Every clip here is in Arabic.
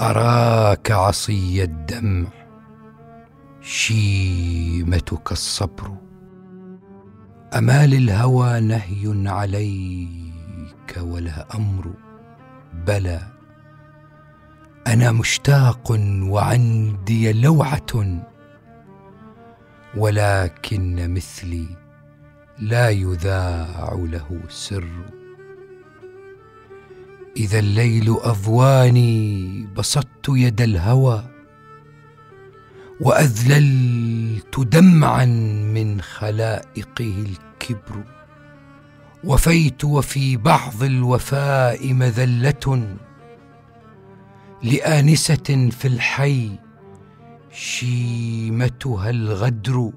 أراك عصي الدمع شيمتك الصبر. أما للهوى نهي عليك ولا أمر بلى. أنا مشتاق وعندي لوعة ولكن مثلي لا يذاع له سر. إذا الليل أضواني بسطت يد الهوى وأذللت دمعا من خلائقه الكبر وفيت وفي بعض الوفاء مذلة لآنسة في الحي شيمتها الغدر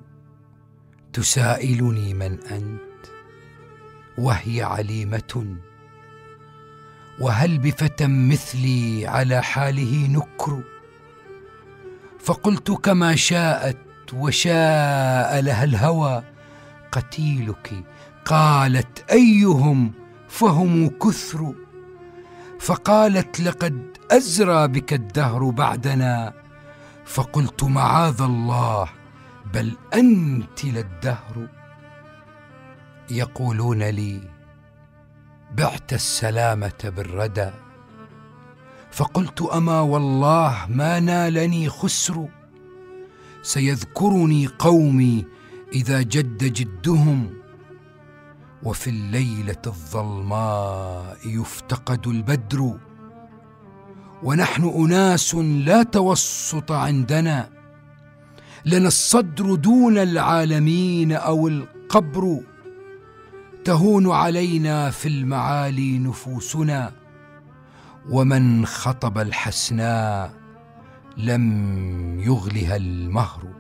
تسائلني من أنت وهي عليمة وهل بفتى مثلي على حاله نكر؟ فقلت كما شاءت وشاء لها الهوى. قتيلك قالت أيهم فهم كثر؟ فقالت لقد أزرى بك الدهر بعدنا. فقلت معاذ الله بل أنت للدهر. يقولون لي بعت السلامة بالردى. فقلت أما والله ما نالني خسر. سيذكرني قومي إذا جد جدهم. وفي الليلة الظلماء يفتقد البدر. ونحن أناس لا توسط عندنا. لنا الصدر دون العالمين أو القبر. تهون علينا في المعالي نفوسنا ومن خطب الحسناء لم يغلها المهر